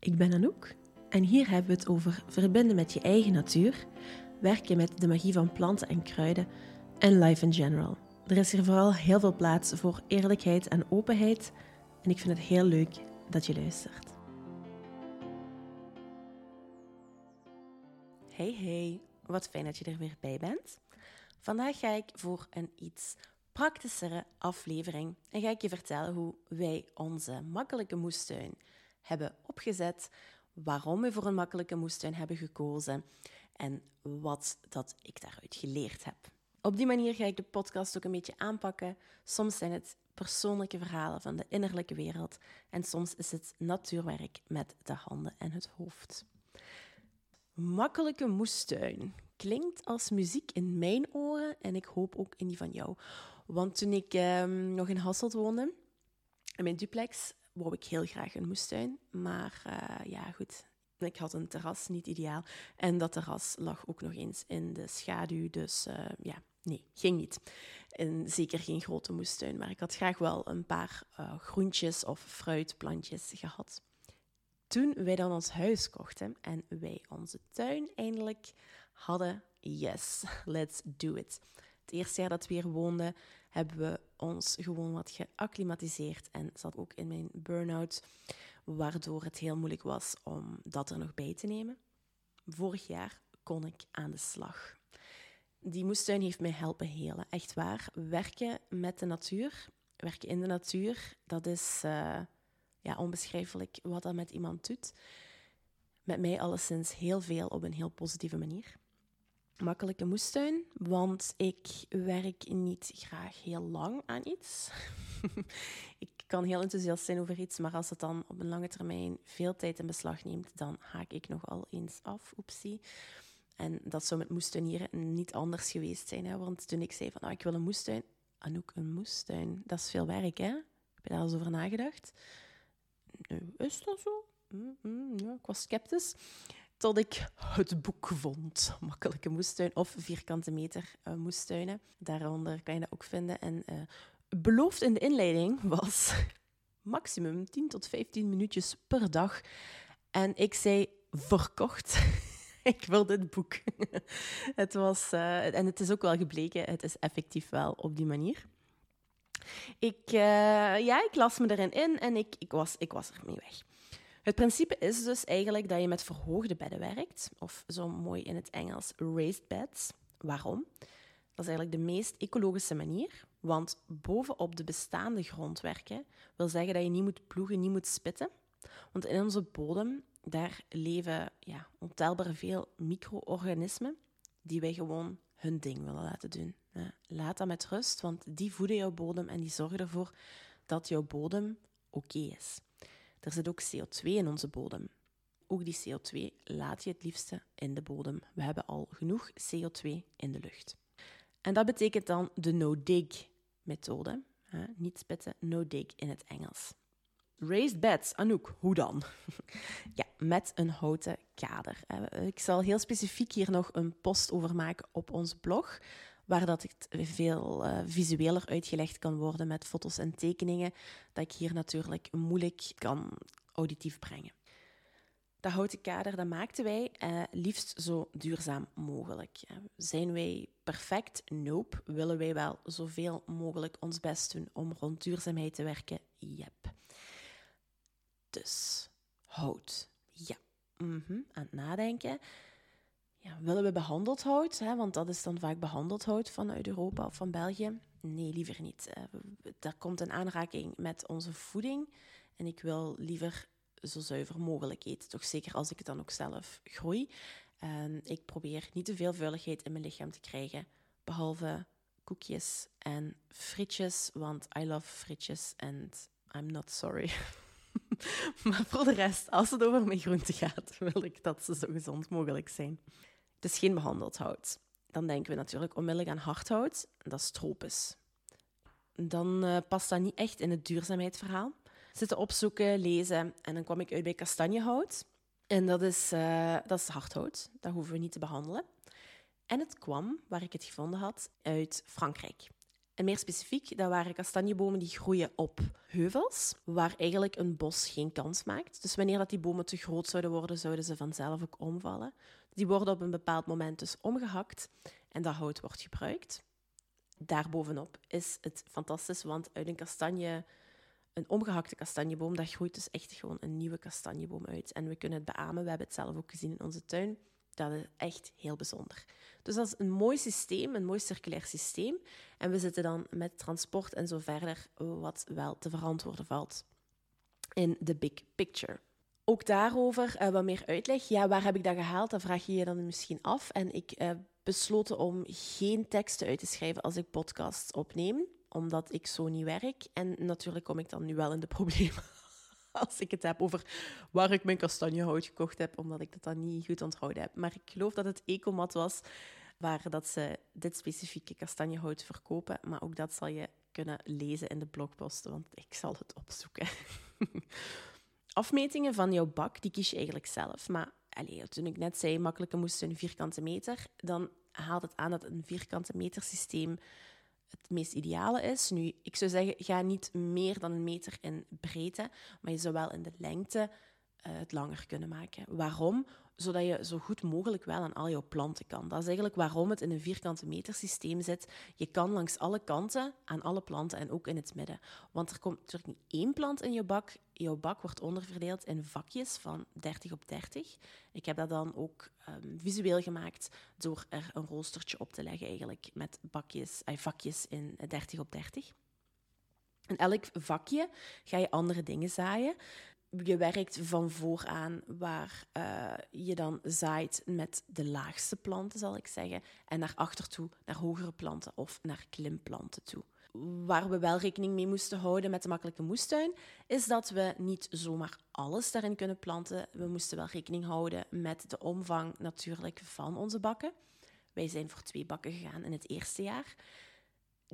Ik ben Anouk en hier hebben we het over verbinden met je eigen natuur, werken met de magie van planten en kruiden en life in general. Er is hier vooral heel veel plaats voor eerlijkheid en openheid en ik vind het heel leuk dat je luistert. Hey hey, wat fijn dat je er weer bij bent. Vandaag ga ik voor een iets praktischere aflevering en ga ik je vertellen hoe wij onze makkelijke moestuin hebben opgezet, waarom we voor een makkelijke moestuin hebben gekozen en wat dat ik daaruit geleerd heb. Op die manier ga ik de podcast ook een beetje aanpakken. Soms zijn het persoonlijke verhalen van de innerlijke wereld en soms is het natuurwerk met de handen en het hoofd. Makkelijke moestuin klinkt als muziek in mijn oren en ik hoop ook in die van jou. Want toen ik ehm, nog in Hasselt woonde, in mijn duplex, wou ik heel graag een moestuin. Maar uh, ja, goed. Ik had een terras, niet ideaal. En dat terras lag ook nog eens in de schaduw. Dus uh, ja, nee, ging niet. En zeker geen grote moestuin. Maar ik had graag wel een paar uh, groentjes of fruitplantjes gehad. Toen wij dan ons huis kochten en wij onze tuin eindelijk hadden, yes, let's do it. Het eerste jaar dat we hier woonden, hebben we ons gewoon wat geacclimatiseerd en zat ook in mijn burn-out, waardoor het heel moeilijk was om dat er nog bij te nemen. Vorig jaar kon ik aan de slag. Die moestuin heeft mij helpen helen, echt waar. Werken met de natuur, werken in de natuur, dat is uh, ja, onbeschrijfelijk wat dat met iemand doet. Met mij alleszins heel veel op een heel positieve manier makkelijke moestuin, want ik werk niet graag heel lang aan iets. ik kan heel enthousiast zijn over iets, maar als het dan op een lange termijn veel tijd in beslag neemt, dan haak ik nogal eens af. Oepsie. En dat zou met moestuinieren niet anders geweest zijn. Hè? Want toen ik zei van nou, ik wil een moestuin, Anouk, een moestuin, dat is veel werk, hè? Heb je daar eens over nagedacht? is dat zo? Mm, mm, ja, ik was sceptisch tot ik het boek vond. Makkelijke moestuin of vierkante meter uh, moestuinen. Daaronder kan je dat ook vinden. En uh, beloofd in de inleiding was maximum 10 tot 15 minuutjes per dag. En ik zei verkocht. ik wil dit boek. het was, uh, en het is ook wel gebleken, het is effectief wel op die manier. Ik, ja, las me erin in en ik, ik, was, ik was ermee weg. Het principe is dus eigenlijk dat je met verhoogde bedden werkt, of zo mooi in het Engels raised beds. Waarom? Dat is eigenlijk de meest ecologische manier, want bovenop de bestaande grond werken wil zeggen dat je niet moet ploegen, niet moet spitten. Want in onze bodem, daar leven ja, ontelbaar veel micro-organismen die wij gewoon hun ding willen laten doen. Laat dat met rust, want die voeden jouw bodem en die zorgen ervoor dat jouw bodem oké is. Er zit ook CO2 in onze bodem. Ook die CO2 laat je het liefste in de bodem. We hebben al genoeg CO2 in de lucht. En dat betekent dan de no-dig-methode. Niet spitten, no-dig in het Engels. Raised beds, Anouk, hoe dan? ja, met een houten kader. Ik zal heel specifiek hier nog een post over maken op ons blog waar dat het veel uh, visueler uitgelegd kan worden met foto's en tekeningen, dat ik hier natuurlijk moeilijk kan auditief brengen. Dat houten kader dat maakten wij eh, liefst zo duurzaam mogelijk. Zijn wij perfect? Nope. Willen wij wel zoveel mogelijk ons best doen om rond duurzaamheid te werken? Yep. Dus hout. Ja. -hmm. Aan het nadenken ja, willen we behandeld hout? Hè? Want dat is dan vaak behandeld hout vanuit Europa of van België. Nee, liever niet. Uh, daar komt een aanraking met onze voeding. En ik wil liever zo zuiver mogelijk eten. Toch zeker als ik het dan ook zelf groei. Ik probeer niet te veel vuiligheid in mijn lichaam te krijgen. Behalve koekjes en frietjes. Want I love frietjes and I'm not sorry. maar voor de rest, als het over mijn groenten gaat, wil ik dat ze zo gezond mogelijk zijn. Het is geen behandeld hout. Dan denken we natuurlijk onmiddellijk aan hardhout. Dat is tropisch. Dan uh, past dat niet echt in het duurzaamheidsverhaal. Zitten opzoeken, lezen en dan kwam ik uit bij kastanjehout. En dat is, uh, dat is hardhout. Dat hoeven we niet te behandelen. En het kwam, waar ik het gevonden had, uit Frankrijk. En meer specifiek, dat waren kastanjebomen die groeien op heuvels, waar eigenlijk een bos geen kans maakt. Dus wanneer dat die bomen te groot zouden worden, zouden ze vanzelf ook omvallen. Die worden op een bepaald moment dus omgehakt en dat hout wordt gebruikt. Daarbovenop is het fantastisch, want uit een kastanje, een omgehakte kastanjeboom, daar groeit dus echt gewoon een nieuwe kastanjeboom uit. En we kunnen het beamen, we hebben het zelf ook gezien in onze tuin. Dat is echt heel bijzonder. Dus dat is een mooi systeem, een mooi circulair systeem. En we zitten dan met transport en zo verder, wat wel te verantwoorden valt in de big picture. Ook daarover uh, wat meer uitleg. Ja, waar heb ik dat gehaald? Dat vraag je je dan misschien af. En ik uh, besloten om geen teksten uit te schrijven als ik podcasts opneem, omdat ik zo niet werk. En natuurlijk kom ik dan nu wel in de problemen als ik het heb over waar ik mijn kastanjehout gekocht heb, omdat ik dat dan niet goed onthouden heb. Maar ik geloof dat het Ecomat was waar dat ze dit specifieke kastanjehout verkopen. Maar ook dat zal je kunnen lezen in de blogposten, want ik zal het opzoeken. Afmetingen van jouw bak, die kies je eigenlijk zelf. Maar allez, toen ik net zei, makkelijke moest een vierkante meter, dan haalt het aan dat een vierkante meter systeem het meest ideale is. Nu, ik zou zeggen, ga niet meer dan een meter in breedte, maar je zou wel in de lengte het langer kunnen maken. Waarom? zodat je zo goed mogelijk wel aan al jouw planten kan. Dat is eigenlijk waarom het in een vierkante meter systeem zit. Je kan langs alle kanten aan alle planten en ook in het midden. Want er komt natuurlijk niet één plant in je bak. Jouw bak wordt onderverdeeld in vakjes van 30 op 30. Ik heb dat dan ook um, visueel gemaakt door er een roostertje op te leggen, eigenlijk met bakjes, uh, vakjes in 30 op 30. In elk vakje ga je andere dingen zaaien je werkt van vooraan waar uh, je dan zaait met de laagste planten, zal ik zeggen, en naar achter toe, naar hogere planten of naar klimplanten toe. Waar we wel rekening mee moesten houden met de makkelijke moestuin, is dat we niet zomaar alles daarin kunnen planten. We moesten wel rekening houden met de omvang natuurlijk van onze bakken. Wij zijn voor twee bakken gegaan in het eerste jaar.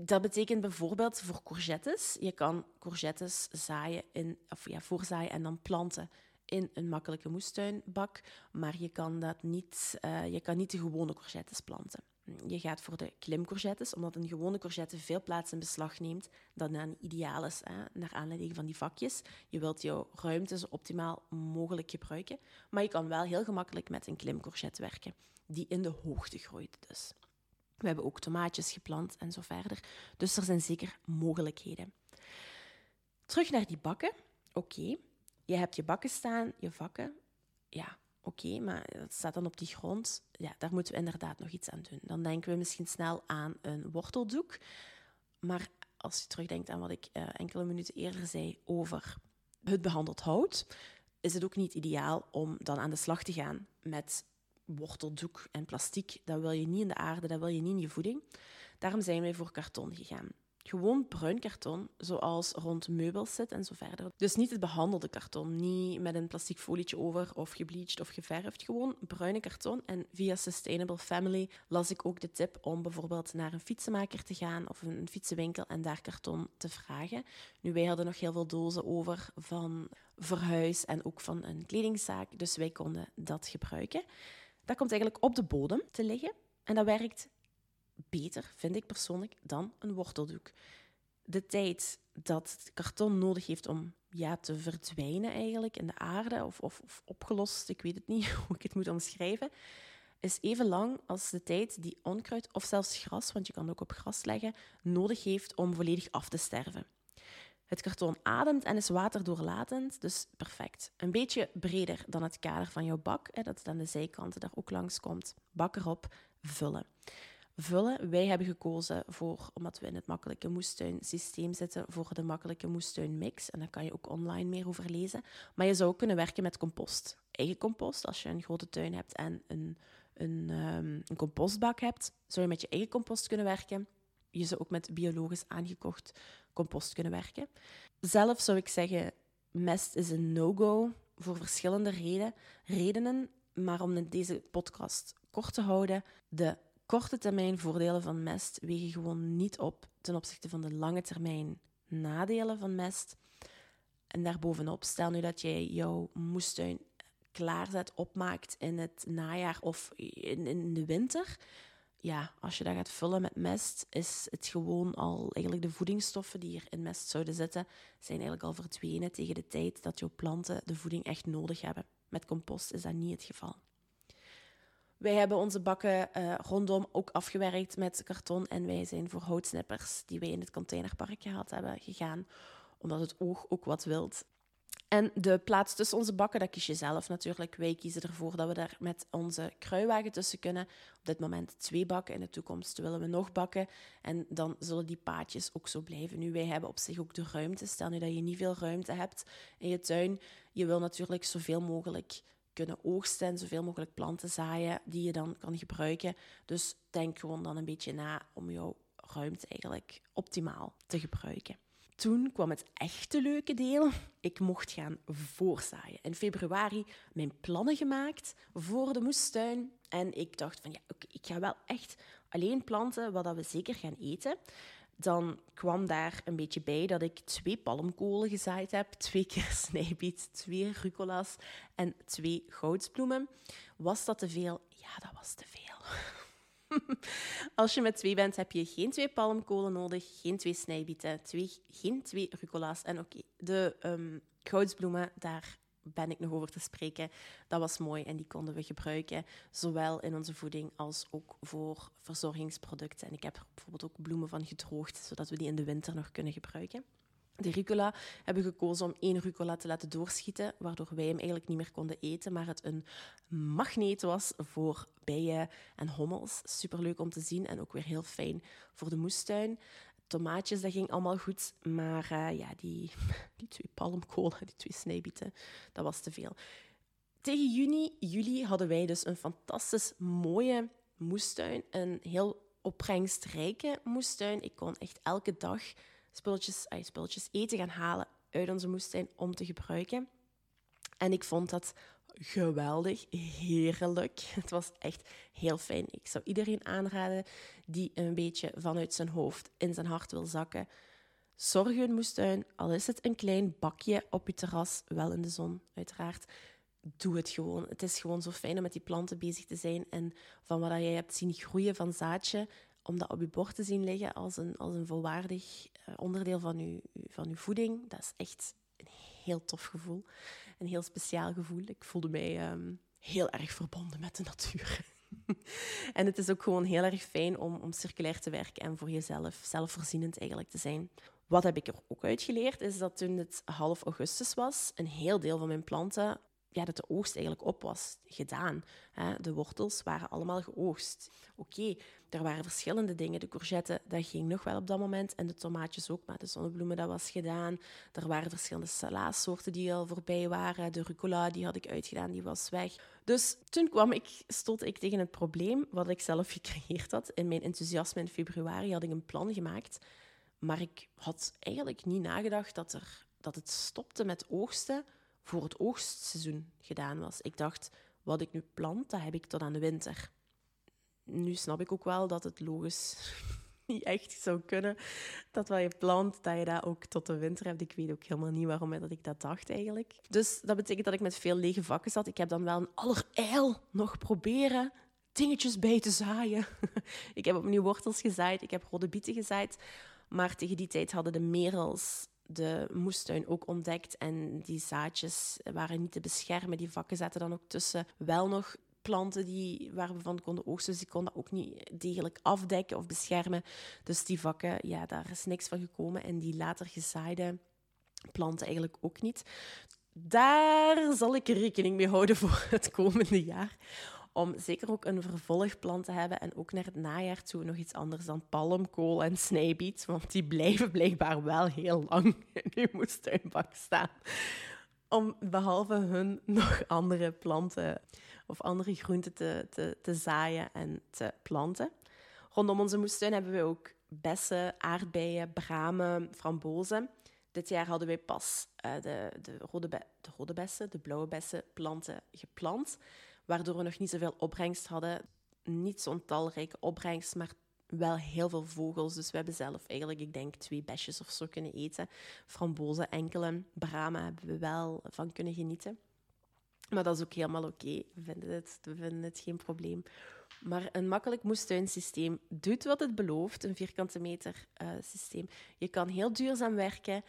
Dat betekent bijvoorbeeld voor courgettes. Je kan courgettes zaaien in, of ja, voorzaaien en dan planten in een makkelijke moestuinbak. Maar je kan, dat niet, uh, je kan niet de gewone courgettes planten. Je gaat voor de klimcourgettes, omdat een gewone courgette veel plaats in beslag neemt. Dan ideaal is, hè, naar aanleiding van die vakjes. Je wilt jouw ruimte zo optimaal mogelijk gebruiken. Maar je kan wel heel gemakkelijk met een klimcourgette werken, die in de hoogte groeit dus. We hebben ook tomaatjes geplant en zo verder. Dus er zijn zeker mogelijkheden. Terug naar die bakken. Oké, je hebt je bakken staan, je vakken. Ja, oké, maar dat staat dan op die grond. Ja, daar moeten we inderdaad nog iets aan doen. Dan denken we misschien snel aan een worteldoek. Maar als je terugdenkt aan wat ik uh, enkele minuten eerder zei over het behandeld hout, is het ook niet ideaal om dan aan de slag te gaan met worteldoek en plastic, dat wil je niet in de aarde, dat wil je niet in je voeding. Daarom zijn wij voor karton gegaan. Gewoon bruin karton, zoals rond meubels zit en zo verder. Dus niet het behandelde karton, niet met een plastic folietje over of gebleached of geverfd. Gewoon bruine karton. En via Sustainable Family las ik ook de tip om bijvoorbeeld naar een fietsenmaker te gaan of een fietsenwinkel en daar karton te vragen. Nu, wij hadden nog heel veel dozen over van verhuis en ook van een kledingzaak, dus wij konden dat gebruiken. Dat komt eigenlijk op de bodem te liggen en dat werkt beter, vind ik persoonlijk, dan een worteldoek. De tijd dat het karton nodig heeft om ja, te verdwijnen eigenlijk in de aarde of, of, of opgelost, ik weet het niet hoe ik het moet omschrijven, is even lang als de tijd die onkruid of zelfs gras, want je kan ook op gras leggen, nodig heeft om volledig af te sterven. Het karton ademt en is waterdoorlatend, dus perfect. Een beetje breder dan het kader van jouw bak, hè, dat het aan de zijkanten daar ook langs komt. Bak erop, vullen. Vullen, wij hebben gekozen voor, omdat we in het makkelijke moestuin systeem zitten, voor de makkelijke moestuin mix. En daar kan je ook online meer over lezen. Maar je zou ook kunnen werken met compost. Eigen compost, als je een grote tuin hebt en een, een, um, een compostbak hebt, zou je met je eigen compost kunnen werken. Je zou ook met biologisch aangekocht compost kunnen werken. Zelf zou ik zeggen, mest is een no-go voor verschillende reden, redenen. Maar om deze podcast kort te houden, de korte termijn voordelen van mest wegen gewoon niet op ten opzichte van de lange termijn nadelen van mest. En daarbovenop, stel nu dat jij jouw moestuin klaarzet, opmaakt in het najaar of in, in de winter ja, als je dat gaat vullen met mest, is het gewoon al eigenlijk de voedingsstoffen die er in mest zouden zitten, zijn eigenlijk al verdwenen tegen de tijd dat jouw planten de voeding echt nodig hebben. Met compost is dat niet het geval. Wij hebben onze bakken uh, rondom ook afgewerkt met karton en wij zijn voor houtsnippers die wij in het containerpark gehad hebben gegaan, omdat het oog ook wat wilt. En de plaats tussen onze bakken, dat kies je zelf natuurlijk. Wij kiezen ervoor dat we daar met onze kruiwagen tussen kunnen. Op dit moment twee bakken. In de toekomst willen we nog bakken. En dan zullen die paadjes ook zo blijven. Nu, wij hebben op zich ook de ruimte. Stel nu dat je niet veel ruimte hebt in je tuin. Je wil natuurlijk zoveel mogelijk kunnen oogsten en zoveel mogelijk planten zaaien die je dan kan gebruiken. Dus denk gewoon dan een beetje na om jouw ruimte eigenlijk optimaal te gebruiken toen kwam het echte leuke deel. Ik mocht gaan voorzaaien. In februari mijn plannen gemaakt voor de moestuin. En ik dacht van ja, ik ga wel echt alleen planten wat we zeker gaan eten. Dan kwam daar een beetje bij dat ik twee palmkolen gezaaid heb, twee keer snijbiet, twee rucolas en twee goudsbloemen. Was dat te veel? Ja, dat was te veel. Als je met twee bent, heb je geen twee palmkolen nodig, geen twee snijbieten, twee, geen twee rucola's. En oké, de um, goudsbloemen, daar ben ik nog over te spreken. Dat was mooi en die konden we gebruiken, zowel in onze voeding als ook voor verzorgingsproducten. En ik heb er bijvoorbeeld ook bloemen van gedroogd, zodat we die in de winter nog kunnen gebruiken. De rucola hebben gekozen om één rucola te laten doorschieten, waardoor wij hem eigenlijk niet meer konden eten, maar het een magneet was voor bijen en hommels. Superleuk om te zien en ook weer heel fijn voor de moestuin. Tomaatjes, dat ging allemaal goed, maar uh, ja, die, die twee palmkolen, die twee snijbieten, dat was te veel. Tegen juni, juli hadden wij dus een fantastisch mooie moestuin, een heel opbrengstrijke moestuin. Ik kon echt elke dag spulletjes, ay, spulletjes eten gaan halen uit onze moestuin om te gebruiken. En ik vond dat geweldig, heerlijk. Het was echt heel fijn. Ik zou iedereen aanraden die een beetje vanuit zijn hoofd in zijn hart wil zakken. Zorg een moestuin, al is het een klein bakje op je terras, wel in de zon uiteraard. Doe het gewoon. Het is gewoon zo fijn om met die planten bezig te zijn en van wat je hebt zien groeien van zaadje om dat op je bord te zien liggen als een, als een volwaardig eh, onderdeel van je, van uw voeding, dat is echt een heel tof gevoel. Een heel speciaal gevoel. Ik voelde mij ehm, heel erg verbonden met de natuur. en het is ook gewoon heel erg fijn om, om circulair te werken en voor jezelf zelfvoorzienend eigenlijk te zijn. Wat heb ik er ook uitgeleerd, is dat toen het half augustus was, een heel deel van mijn planten ja, dat de oogst eigenlijk op was gedaan. De wortels waren allemaal geoogst. Oké, er waren verschillende dingen. De courgette, dat ging nog wel op dat moment. En de tomaatjes ook, maar de zonnebloemen, dat was gedaan. Er waren verschillende salaasoorten die al voorbij waren. De rucola, die had ik uitgedaan, die was weg. Dus toen kwam ik, stond ik tegen het probleem wat ik zelf gecreëerd had. In mijn enthousiasme in februari had ik een plan gemaakt. Maar ik had eigenlijk niet nagedacht dat, er, dat het stopte met oogsten voor het oogstseizoen gedaan was. Ik dacht, wat ik nu plant, dat heb ik tot aan de winter. Nu snap ik ook wel dat het logisch niet echt zou kunnen. Dat wat je plant, dat je dat ook tot de winter hebt. Ik weet ook helemaal niet waarom dat ik dat dacht eigenlijk. Dus dat betekent dat ik met veel lege vakken zat. Ik heb dan wel een allerijl nog proberen dingetjes bij te zaaien. ik heb opnieuw wortels gezaaid, ik heb rode bieten gezaaid. Maar tegen die tijd hadden de merels de moestuin ook ontdekt. En die zaadjes waren niet te beschermen. Die vakken zaten dan ook tussen wel nog planten die, waar we van konden oogsten. Dus die konden ook niet degelijk afdekken of beschermen. Dus die vakken, ja, daar is niks van gekomen. En die later gezaaide planten eigenlijk ook niet. Daar zal ik rekening mee houden voor het komende jaar om zeker ook een vervolgplan te hebben en ook naar het najaar toe nog iets anders dan palmkool en snijbiet, want die blijven blijkbaar wel heel lang in uw moestuinbak staan. Om behalve hun nog andere planten of andere groenten te, te, te zaaien en te planten. Rondom onze moestuin hebben we ook bessen, aardbeien, bramen, frambozen. Dit jaar hadden wij pas uh, de, de, rode de rode bessen, de blauwe bessen planten geplant waardoor we nog niet zoveel opbrengst hadden. Niet zo'n talrijke opbrengst, maar wel heel veel vogels. Dus we hebben zelf eigenlijk, ik denk, twee besjes of zo kunnen eten. Frambozen, enkele bramen hebben we wel van kunnen genieten. Maar dat is ook helemaal oké. We, vinden het, het geen probleem. Maar een makkelijk moestuinsysteem doet wat het belooft, een vierkante meter uh, systeem. Je kan heel duurzaam werken.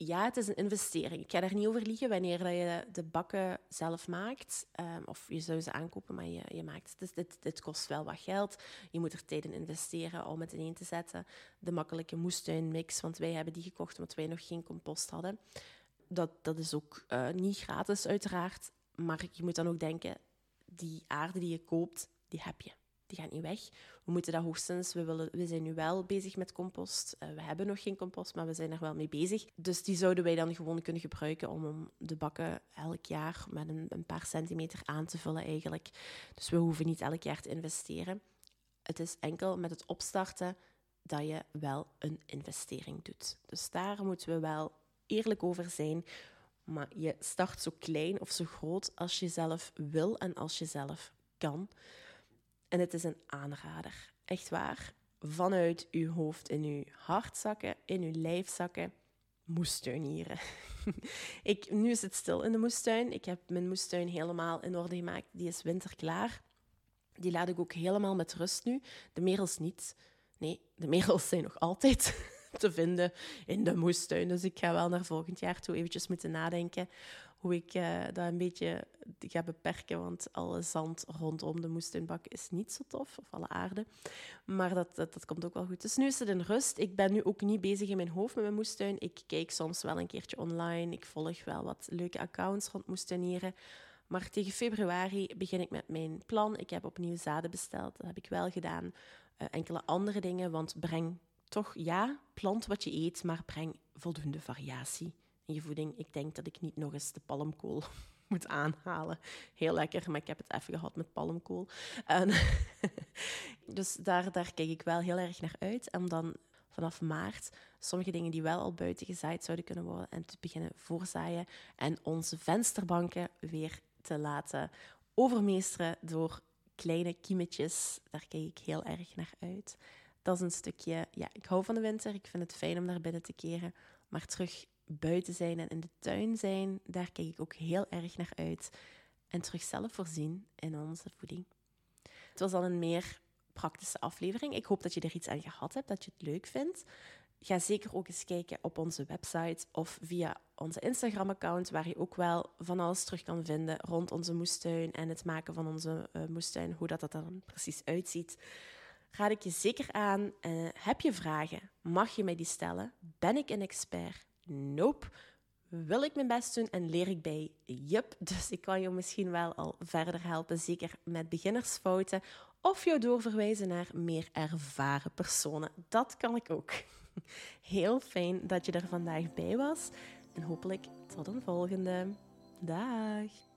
Ja, het is een investering. Ik ga daar niet over liegen wanneer je de bakken zelf maakt. Um, of je zou ze aankopen, maar je, je maakt het. Dus dit, kost wel wat geld. Je moet er tijd in investeren om het ineen te zetten. De makkelijke moestuinmix, want wij hebben die gekocht omdat wij nog geen compost hadden. Dat, dat is ook uh, niet gratis, uiteraard. Maar je moet dan ook denken, die aarde die je koopt, die heb je. Die gaat niet weg. We moeten dat hoogstens... We, willen, we zijn nu wel bezig met compost. Uh, we hebben nog geen compost, maar we zijn er wel mee bezig. Dus die zouden wij dan gewoon kunnen gebruiken om, om de bakken elk jaar met een, een paar centimeter aan te vullen eigenlijk. Dus we hoeven niet elk jaar te investeren. Het is enkel met het opstarten dat je wel een investering doet. Dus daar moeten we wel eerlijk over zijn. Maar je start zo klein of zo groot als je zelf wil en als je zelf kan. En het is een aanrader. Echt waar. Vanuit uw hoofd in uw hart zakken, in uw lijf zakken. Moestuinieren. ik, nu is het stil in de moestuin. Ik heb mijn moestuin helemaal in orde gemaakt. Die is winterklaar. Die laat ik ook helemaal met rust nu. De merels niet. Nee, de merels zijn nog altijd te vinden in de moestuin. Dus ik ga wel naar volgend jaar toe eventjes moeten nadenken hoe ik uh, dat een beetje ga beperken. Want alle zand rondom de moestuinbak is niet zo tof, of alle aarde. Maar dat, dat, komt ook wel goed. Dus nu is het in rust. Ik ben nu ook niet bezig in mijn hoofd met mijn moestuin. Ik kijk soms wel een keertje online. Ik volg wel wat leuke accounts rond moestuinieren. Maar tegen februari begin ik met mijn plan. Ik heb opnieuw zaden besteld. Dat heb ik wel gedaan. Uh, enkele andere dingen, want breng toch, ja, plant wat je eet, maar breng voldoende variatie in je voeding. Ik denk dat ik niet nog eens de palmkool moet aanhalen. Heel lekker, maar ik heb het even gehad met palmkool. En dus daar, daar kijk ik wel heel erg naar uit. En dan vanaf maart sommige dingen die wel al buiten gezaaid zouden kunnen worden en te beginnen voorzaaien. En onze vensterbanken weer te laten overmeesteren door kleine kiemetjes. Daar kijk ik heel erg naar uit. Dat is een stukje, ja, ik hou van de winter. Ik vind het fijn om naar binnen te keren. Maar terug buiten zijn en in de tuin zijn, daar kijk ik ook heel erg naar uit. En terug zelf voorzien in onze voeding. Het was al een meer praktische aflevering. Ik hoop dat je er iets aan gehad hebt, dat je het leuk vindt. Ga zeker ook eens kijken op onze website of via onze Instagram-account, waar je ook wel van alles terug kan vinden rond onze moestuin en het maken van onze uh, moestuin, hoe dat, dat dan precies uitziet. Raad ik je zeker aan. Uh, heb je vragen? Mag je mij die stellen? Ben ik een expert? Nope. Wil ik mijn best doen en leer ik bij? Yup. Dus ik kan je misschien wel al verder helpen, zeker met beginnersfouten. Of jou doorverwijzen naar meer ervaren personen. Dat kan ik ook. Heel fijn dat je er vandaag bij was. En hopelijk tot een volgende. Dag.